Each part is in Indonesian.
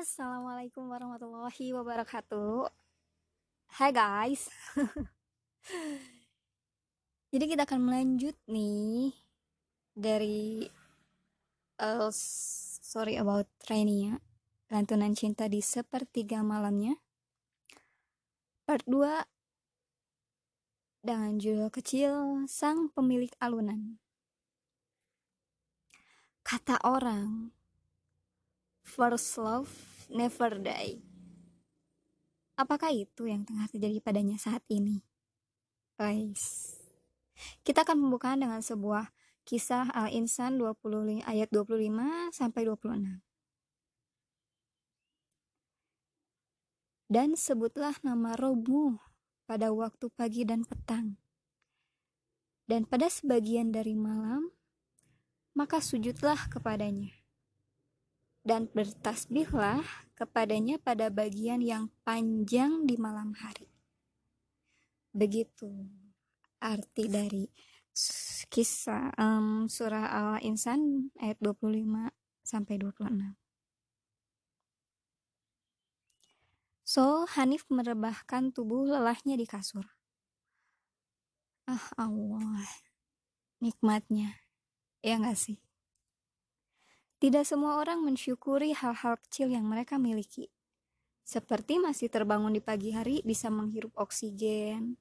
Assalamualaikum warahmatullahi wabarakatuh. Hai guys. Jadi kita akan melanjut nih dari uh, sorry about Rainia, lantunan cinta di sepertiga malamnya. Part 2 dengan judul kecil Sang Pemilik Alunan. Kata orang, first love never die. Apakah itu yang tengah terjadi padanya saat ini? Guys, kita akan membuka dengan sebuah kisah Al-Insan 20 ayat 25 sampai 26. Dan sebutlah nama Robu pada waktu pagi dan petang. Dan pada sebagian dari malam, maka sujudlah kepadanya dan bertasbihlah kepadanya pada bagian yang panjang di malam hari. Begitu arti dari kisah um, surah Al-Insan ayat 25 sampai 26. So, Hanif merebahkan tubuh lelahnya di kasur. Ah Allah, nikmatnya. Ya nggak sih? Tidak semua orang mensyukuri hal-hal kecil yang mereka miliki. Seperti masih terbangun di pagi hari bisa menghirup oksigen.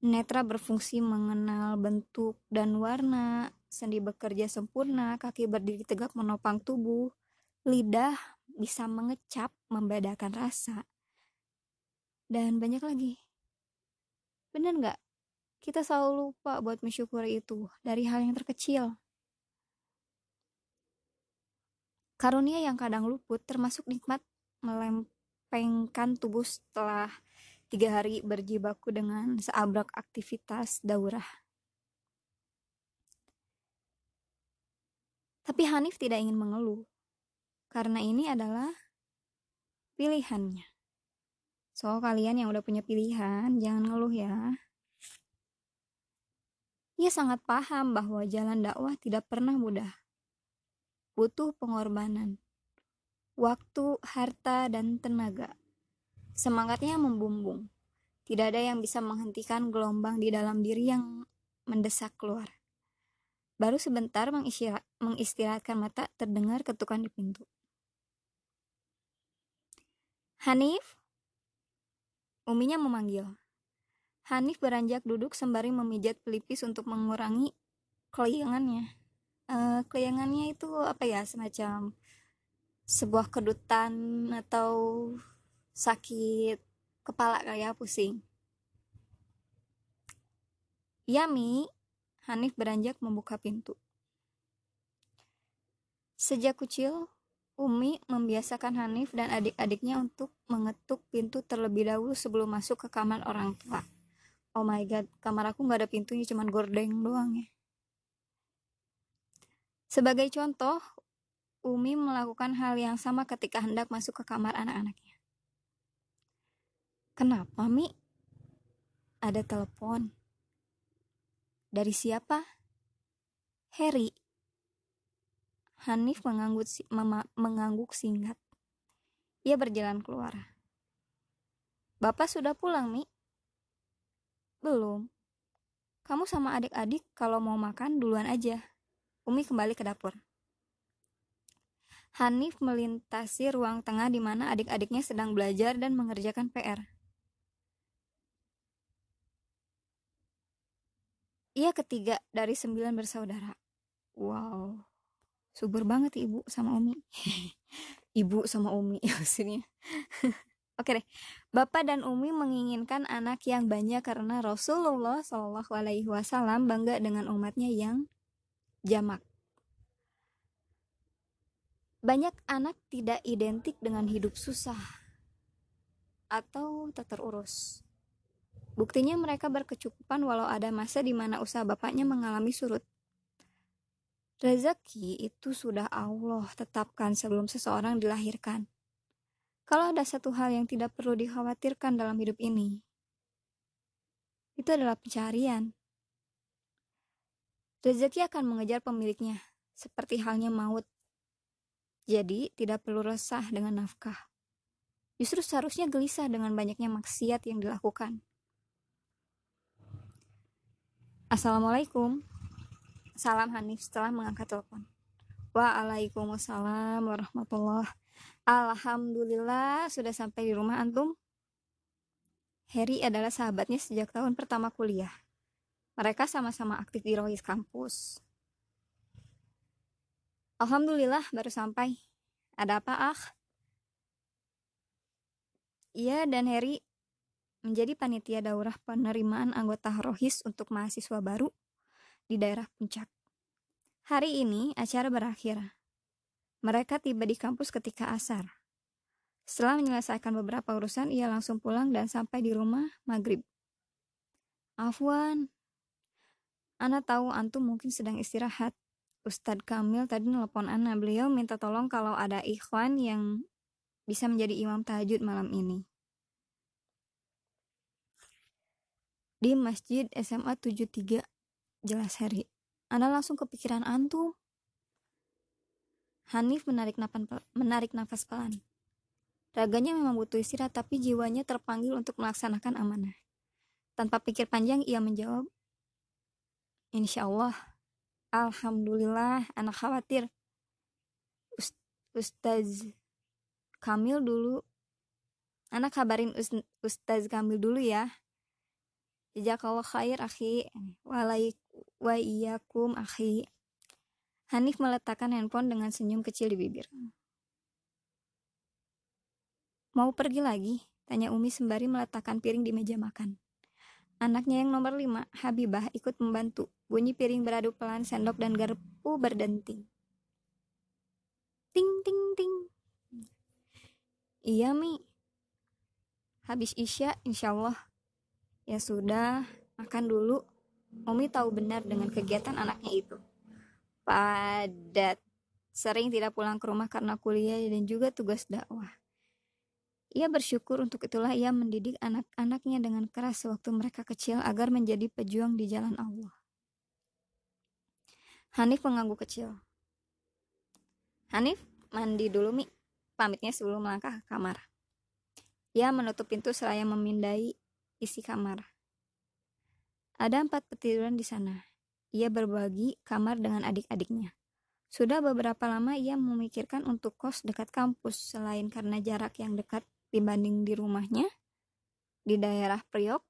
Netra berfungsi mengenal bentuk dan warna, sendi bekerja sempurna, kaki berdiri tegak menopang tubuh, lidah bisa mengecap membedakan rasa. Dan banyak lagi. Bener nggak? Kita selalu lupa buat mensyukuri itu dari hal yang terkecil. Karunia yang kadang luput termasuk nikmat melempengkan tubuh setelah tiga hari berjibaku dengan seabrak aktivitas daurah. Tapi Hanif tidak ingin mengeluh, karena ini adalah pilihannya. So, kalian yang udah punya pilihan, jangan ngeluh ya. Ia sangat paham bahwa jalan dakwah tidak pernah mudah butuh pengorbanan, waktu, harta, dan tenaga. Semangatnya membumbung. Tidak ada yang bisa menghentikan gelombang di dalam diri yang mendesak keluar. Baru sebentar mengistirahatkan mata terdengar ketukan di pintu. Hanif? Uminya memanggil. Hanif beranjak duduk sembari memijat pelipis untuk mengurangi kelayangannya uh, kelayangannya itu apa ya semacam sebuah kedutan atau sakit kepala kayak pusing. Yami, Hanif beranjak membuka pintu. Sejak kecil, Umi membiasakan Hanif dan adik-adiknya untuk mengetuk pintu terlebih dahulu sebelum masuk ke kamar orang tua. Oh my god, kamar aku nggak ada pintunya, cuman gordeng doang ya. Sebagai contoh, Umi melakukan hal yang sama ketika hendak masuk ke kamar anak-anaknya. Kenapa, Mi? Ada telepon. Dari siapa? Harry. Hanif mengangguk, mengangguk singkat. Ia berjalan keluar. Bapak sudah pulang, Mi? Belum. Kamu sama adik-adik kalau mau makan duluan aja. Umi kembali ke dapur. Hanif melintasi ruang tengah di mana adik-adiknya sedang belajar dan mengerjakan PR. Ia ketiga dari sembilan bersaudara. Wow, subur banget ibu sama Umi. ibu sama Umi maksudnya. Oke deh, Bapak dan Umi menginginkan anak yang banyak karena Rasulullah Shallallahu Alaihi Wasallam bangga dengan umatnya yang jamak. Banyak anak tidak identik dengan hidup susah atau tak terurus. Buktinya mereka berkecukupan walau ada masa di mana usaha bapaknya mengalami surut. Rezeki itu sudah Allah tetapkan sebelum seseorang dilahirkan. Kalau ada satu hal yang tidak perlu dikhawatirkan dalam hidup ini, itu adalah pencarian. Rezeki akan mengejar pemiliknya, seperti halnya maut. Jadi, tidak perlu resah dengan nafkah. Justru seharusnya gelisah dengan banyaknya maksiat yang dilakukan. Assalamualaikum. Salam Hanif setelah mengangkat telepon. Waalaikumsalam warahmatullah. Alhamdulillah sudah sampai di rumah antum. Harry adalah sahabatnya sejak tahun pertama kuliah. Mereka sama-sama aktif di Rohis kampus. Alhamdulillah baru sampai. Ada apa, ah? Ia dan Harry menjadi panitia daurah penerimaan anggota Rohis untuk mahasiswa baru di daerah Puncak. Hari ini acara berakhir. Mereka tiba di kampus ketika asar. Setelah menyelesaikan beberapa urusan, ia langsung pulang dan sampai di rumah maghrib. Afwan, Ana tahu antum mungkin sedang istirahat. Ustadz Kamil tadi nelpon Ana. Beliau minta tolong kalau ada ikhwan yang bisa menjadi imam tahajud malam ini. Di Masjid SMA 73, jelas Harry. Ana langsung kepikiran antum. Hanif menarik nafas, menarik nafas pelan. Raganya memang butuh istirahat, tapi jiwanya terpanggil untuk melaksanakan amanah. Tanpa pikir panjang, ia menjawab, Insya Allah, Alhamdulillah, anak khawatir. Ust Ustaz Kamil dulu. Anak kabarin Ust Ustaz Kamil dulu ya. Jazakallah khair, akhi. Walai wa iyyakum, akhi. Hanif meletakkan handphone dengan senyum kecil di bibir. Mau pergi lagi? Tanya Umi sembari meletakkan piring di meja makan. Anaknya yang nomor lima, Habibah, ikut membantu. Bunyi piring beradu pelan, sendok dan garpu berdenting. Ting, ting, ting. Iya, Mi. Habis Isya, insya Allah. Ya sudah, makan dulu. Umi tahu benar dengan kegiatan anaknya itu. Padat. Sering tidak pulang ke rumah karena kuliah dan juga tugas dakwah. Ia bersyukur untuk itulah ia mendidik anak-anaknya dengan keras sewaktu mereka kecil agar menjadi pejuang di jalan Allah. Hanif mengangguk kecil. Hanif, mandi dulu Mi, pamitnya sebelum melangkah ke kamar. Ia menutup pintu seraya memindai isi kamar. Ada empat petiduran di sana. Ia berbagi kamar dengan adik-adiknya. Sudah beberapa lama ia memikirkan untuk kos dekat kampus, selain karena jarak yang dekat dibanding di rumahnya di daerah Priok.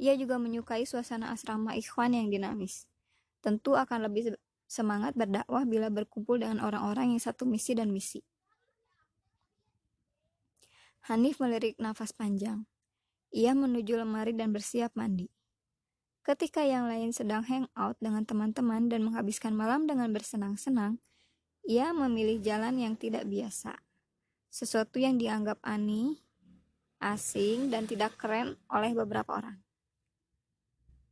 Ia juga menyukai suasana asrama ikhwan yang dinamis. Tentu akan lebih semangat berdakwah bila berkumpul dengan orang-orang yang satu misi dan misi. Hanif melirik nafas panjang. Ia menuju lemari dan bersiap mandi. Ketika yang lain sedang hangout dengan teman-teman dan menghabiskan malam dengan bersenang-senang, ia memilih jalan yang tidak biasa sesuatu yang dianggap aneh, asing, dan tidak keren oleh beberapa orang.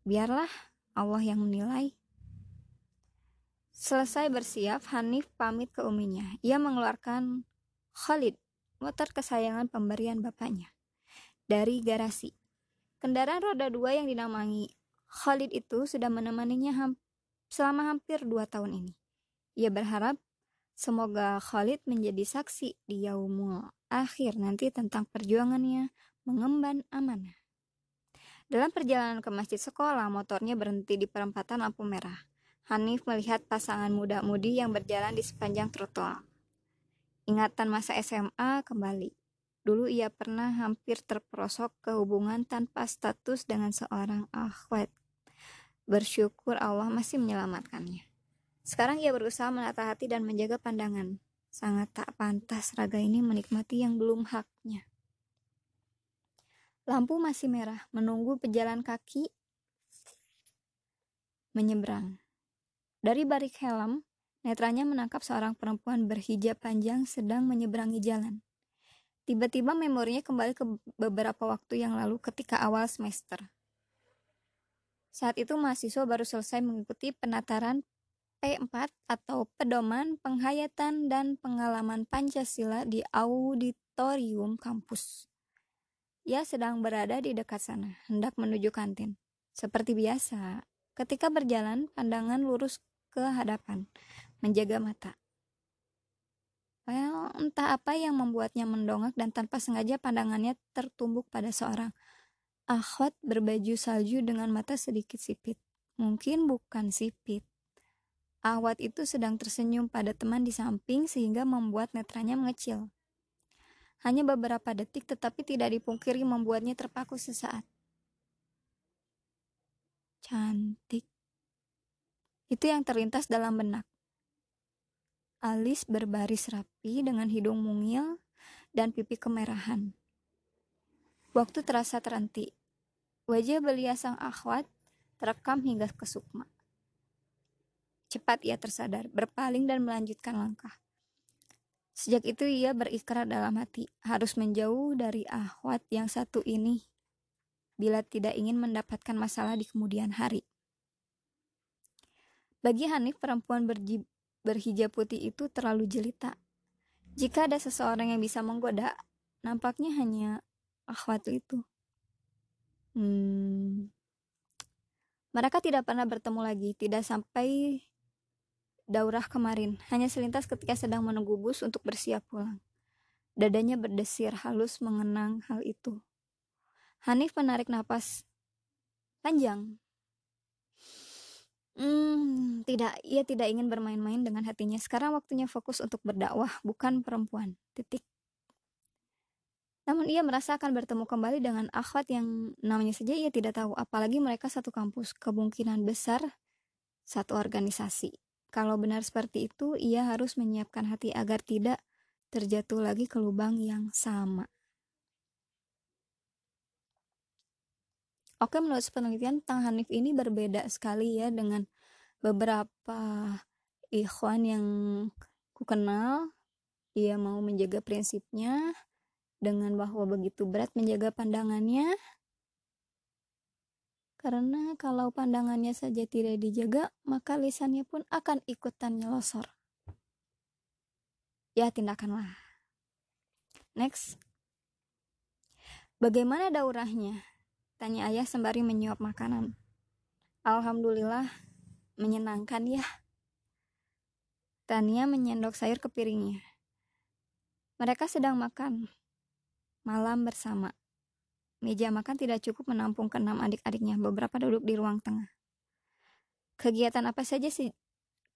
Biarlah Allah yang menilai. Selesai bersiap, Hanif pamit ke uminya. Ia mengeluarkan Khalid, motor kesayangan pemberian bapaknya, dari garasi. Kendaraan roda dua yang dinamai Khalid itu sudah menemaninya ham selama hampir dua tahun ini. Ia berharap Semoga Khalid menjadi saksi di yaumul akhir nanti tentang perjuangannya mengemban amanah. Dalam perjalanan ke masjid sekolah, motornya berhenti di perempatan lampu merah. Hanif melihat pasangan muda-mudi yang berjalan di sepanjang trotoar. Ingatan masa SMA kembali. Dulu ia pernah hampir terperosok ke hubungan tanpa status dengan seorang akhwat. Bersyukur Allah masih menyelamatkannya. Sekarang ia berusaha menata hati dan menjaga pandangan. Sangat tak pantas raga ini menikmati yang belum haknya. Lampu masih merah, menunggu pejalan kaki menyeberang. Dari balik helm, netranya menangkap seorang perempuan berhijab panjang sedang menyeberangi jalan. Tiba-tiba memorinya kembali ke beberapa waktu yang lalu ketika awal semester. Saat itu mahasiswa baru selesai mengikuti penataran P4 atau Pedoman Penghayatan dan Pengalaman Pancasila di auditorium kampus. Ia sedang berada di dekat sana, hendak menuju kantin. Seperti biasa, ketika berjalan, pandangan lurus ke hadapan, menjaga mata. Well, entah apa yang membuatnya mendongak dan tanpa sengaja pandangannya tertumbuk pada seorang akhwat berbaju salju dengan mata sedikit sipit. Mungkin bukan sipit. Akhwat itu sedang tersenyum pada teman di samping sehingga membuat netranya mengecil. Hanya beberapa detik tetapi tidak dipungkiri membuatnya terpaku sesaat. Cantik. Itu yang terlintas dalam benak. Alis berbaris rapi dengan hidung mungil dan pipi kemerahan. Waktu terasa terhenti. Wajah belia sang akhwat terekam hingga ke Sukma. Cepat ia tersadar, berpaling dan melanjutkan langkah. Sejak itu ia berikrar dalam hati, harus menjauh dari ahwat yang satu ini bila tidak ingin mendapatkan masalah di kemudian hari. Bagi Hanif, perempuan berhijab putih itu terlalu jelita. Jika ada seseorang yang bisa menggoda, nampaknya hanya akhwat itu. Hmm. Mereka tidak pernah bertemu lagi, tidak sampai daurah kemarin, hanya selintas ketika sedang menunggu bus untuk bersiap pulang. Dadanya berdesir halus mengenang hal itu. Hanif menarik napas panjang Hmm, tidak, ia tidak ingin bermain-main dengan hatinya. Sekarang waktunya fokus untuk berdakwah, bukan perempuan. Titik. Namun ia merasa akan bertemu kembali dengan akhwat yang namanya saja ia tidak tahu, apalagi mereka satu kampus, kemungkinan besar satu organisasi. Kalau benar seperti itu, ia harus menyiapkan hati agar tidak terjatuh lagi ke lubang yang sama. Oke, menurut penelitian tentang Hanif ini berbeda sekali ya dengan beberapa ikhwan yang ku kenal. Dia mau menjaga prinsipnya dengan bahwa begitu berat menjaga pandangannya. Karena kalau pandangannya saja tidak dijaga, maka lisannya pun akan ikutan nyelosor. Ya, tindakanlah. Next. Bagaimana daurahnya? Tanya ayah sembari menyuap makanan. Alhamdulillah, menyenangkan ya. Tania menyendok sayur ke piringnya. Mereka sedang makan malam bersama. Meja makan tidak cukup menampung keenam adik-adiknya. Beberapa duduk di ruang tengah. Kegiatan apa saja sih?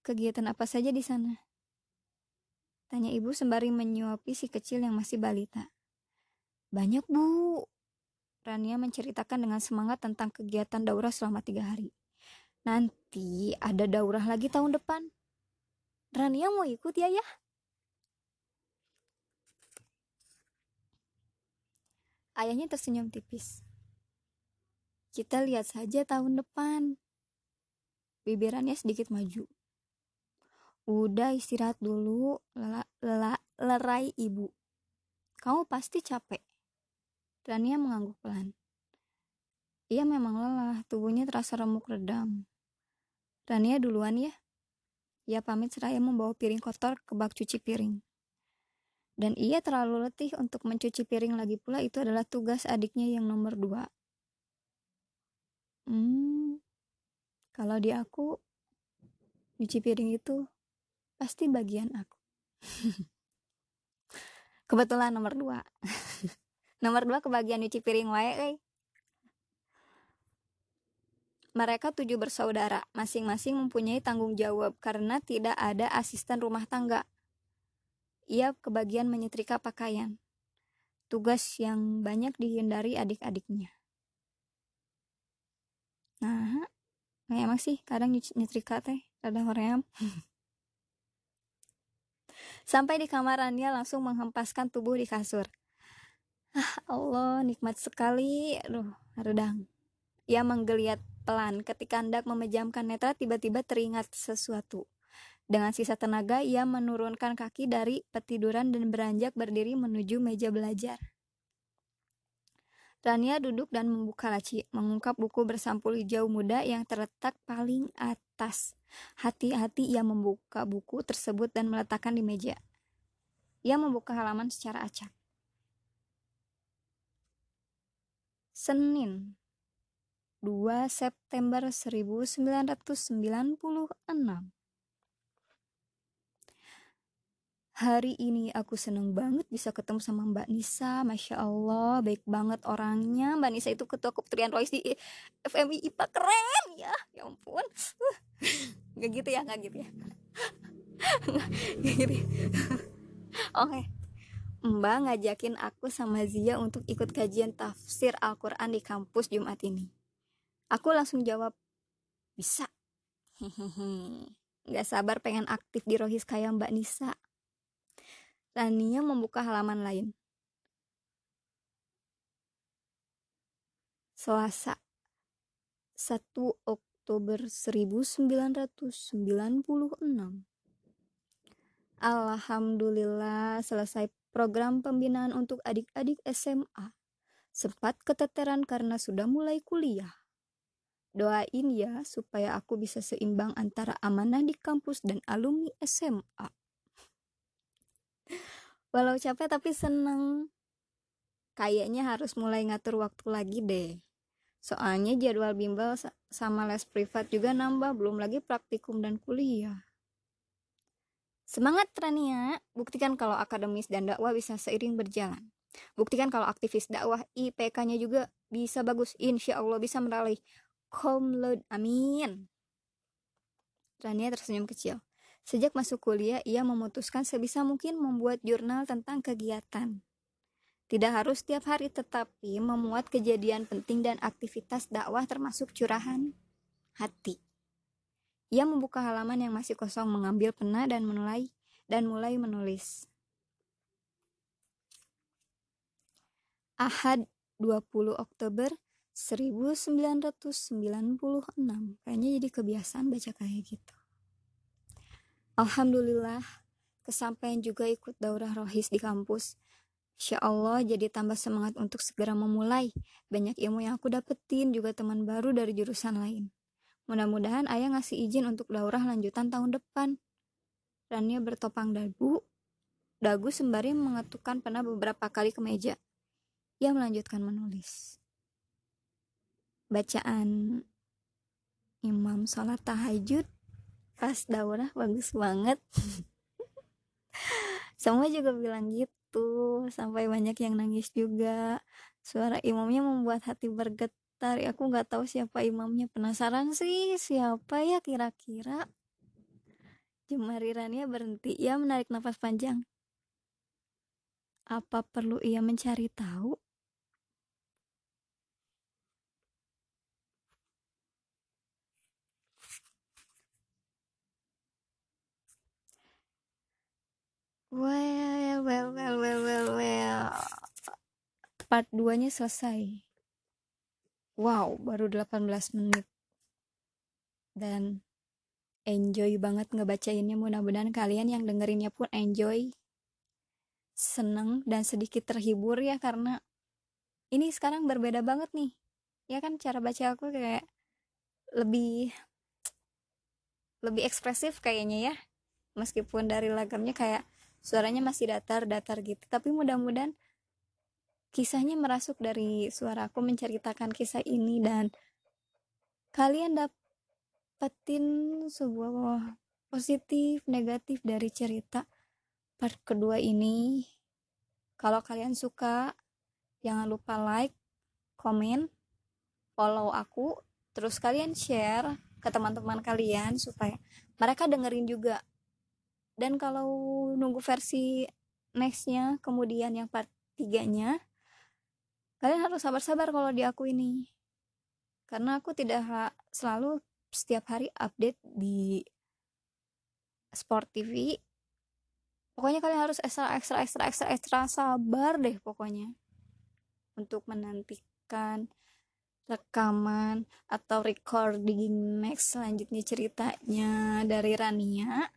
Kegiatan apa saja di sana? Tanya ibu sembari menyuapi si kecil yang masih balita. Banyak bu, Rania menceritakan dengan semangat tentang kegiatan daurah selama tiga hari. Nanti ada daurah lagi tahun depan. Rania mau ikut ya ya? Ayahnya tersenyum tipis. Kita lihat saja tahun depan. Bibirannya sedikit maju. Udah istirahat dulu, lela, lela, lerai ibu. Kamu pasti capek. Rania mengangguk pelan. Ia memang lelah, tubuhnya terasa remuk redam. Rania duluan ya. Ia pamit seraya membawa piring kotor ke bak cuci piring. Dan ia terlalu letih untuk mencuci piring lagi pula itu adalah tugas adiknya yang nomor dua. Hmm, kalau di aku, cuci piring itu pasti bagian aku. Kebetulan nomor dua. Nomor dua kebagian nyuci piring wae eh. Mereka tujuh bersaudara, masing-masing mempunyai tanggung jawab karena tidak ada asisten rumah tangga. Ia kebagian menyetrika pakaian. Tugas yang banyak dihindari adik-adiknya. Nah, nah emang sih kadang nyetrika teh ada hoream. Sampai di kamarannya langsung menghempaskan tubuh di kasur. Ah, Allah, nikmat sekali. Aduh, redang. Ia menggeliat pelan ketika hendak memejamkan netra tiba-tiba teringat sesuatu. Dengan sisa tenaga, ia menurunkan kaki dari petiduran dan beranjak berdiri menuju meja belajar. Rania duduk dan membuka laci, mengungkap buku bersampul hijau muda yang terletak paling atas. Hati-hati ia membuka buku tersebut dan meletakkan di meja. Ia membuka halaman secara acak. Senin 2 September 1996 Hari ini aku seneng banget bisa ketemu sama Mbak Nisa. Masya Allah, baik banget orangnya. Mbak Nisa itu ketua Kementerian Royce di FMI IPA keren ya. Ya ampun. Gak gitu ya, gak gitu ya. gak gitu ya. Oke. Mbak ngajakin aku sama Zia untuk ikut kajian tafsir Al-Quran di kampus Jumat ini. Aku langsung jawab, bisa. Hehehe. Gak sabar pengen aktif di Rohis kayak Mbak Nisa. Tania membuka halaman lain. Selasa 1 Oktober 1996 Alhamdulillah selesai program pembinaan untuk adik-adik SMA. Sempat keteteran karena sudah mulai kuliah. Doain ya supaya aku bisa seimbang antara amanah di kampus dan alumni SMA. Walau capek tapi seneng. Kayaknya harus mulai ngatur waktu lagi deh. Soalnya jadwal bimbel sama les privat juga nambah, belum lagi praktikum dan kuliah. Semangat Rania, buktikan kalau akademis dan dakwah bisa seiring berjalan. Buktikan kalau aktivis dakwah IPK-nya juga bisa bagus, insya Allah bisa meraih komlod, amin. Rania tersenyum kecil. Sejak masuk kuliah, ia memutuskan sebisa mungkin membuat jurnal tentang kegiatan. Tidak harus setiap hari, tetapi memuat kejadian penting dan aktivitas dakwah termasuk curahan hati. Ia membuka halaman yang masih kosong, mengambil pena dan mulai dan mulai menulis. Ahad 20 Oktober 1996. Kayaknya jadi kebiasaan baca kayak gitu. Alhamdulillah, kesampaian juga ikut daurah rohis di kampus. Insya Allah jadi tambah semangat untuk segera memulai. Banyak ilmu yang aku dapetin, juga teman baru dari jurusan lain. Mudah-mudahan ayah ngasih izin untuk daurah lanjutan tahun depan. Rania bertopang dagu, dagu sembari mengetukkan pena beberapa kali ke meja. Ia melanjutkan menulis. Bacaan Imam Salat Tahajud pas daurah bagus banget semua juga bilang gitu sampai banyak yang nangis juga suara imamnya membuat hati bergetar aku nggak tahu siapa imamnya. Penasaran sih siapa ya kira-kira? Jemarirannya berhenti. Ia menarik nafas panjang. Apa perlu ia mencari tahu? Well, well, well, well, well, well. Part 2-nya selesai. Wow, baru 18 menit. Dan enjoy banget ngebacainnya. Mudah-mudahan kalian yang dengerinnya pun enjoy. Seneng dan sedikit terhibur ya karena ini sekarang berbeda banget nih. Ya kan cara baca aku kayak lebih lebih ekspresif kayaknya ya. Meskipun dari lagamnya kayak suaranya masih datar-datar gitu tapi mudah-mudahan kisahnya merasuk dari suara aku menceritakan kisah ini dan kalian dapetin sebuah positif negatif dari cerita part kedua ini. Kalau kalian suka jangan lupa like komen follow aku terus kalian share ke teman-teman kalian supaya mereka dengerin juga. Dan kalau nunggu versi nextnya kemudian yang part tiganya kalian harus sabar-sabar kalau di aku ini. Karena aku tidak selalu setiap hari update di Sport TV pokoknya kalian harus ekstra ekstra ekstra ekstra ekstra sabar deh pokoknya. Untuk menantikan rekaman atau recording next selanjutnya ceritanya dari Rania.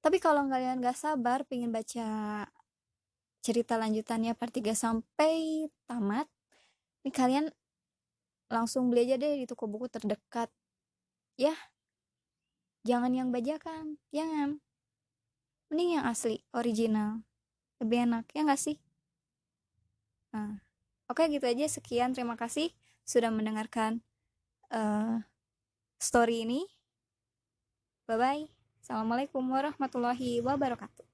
Tapi kalau kalian gak sabar pengen baca cerita lanjutannya part 3 sampai tamat, ini kalian langsung beli aja deh di toko buku terdekat. Ya, jangan yang bajakan, jangan. Mending yang asli, original. Lebih enak, ya gak sih? Nah, oke gitu aja. Sekian, terima kasih sudah mendengarkan uh, story ini. Bye-bye. Assalamualaikum warahmatullahi wabarakatuh.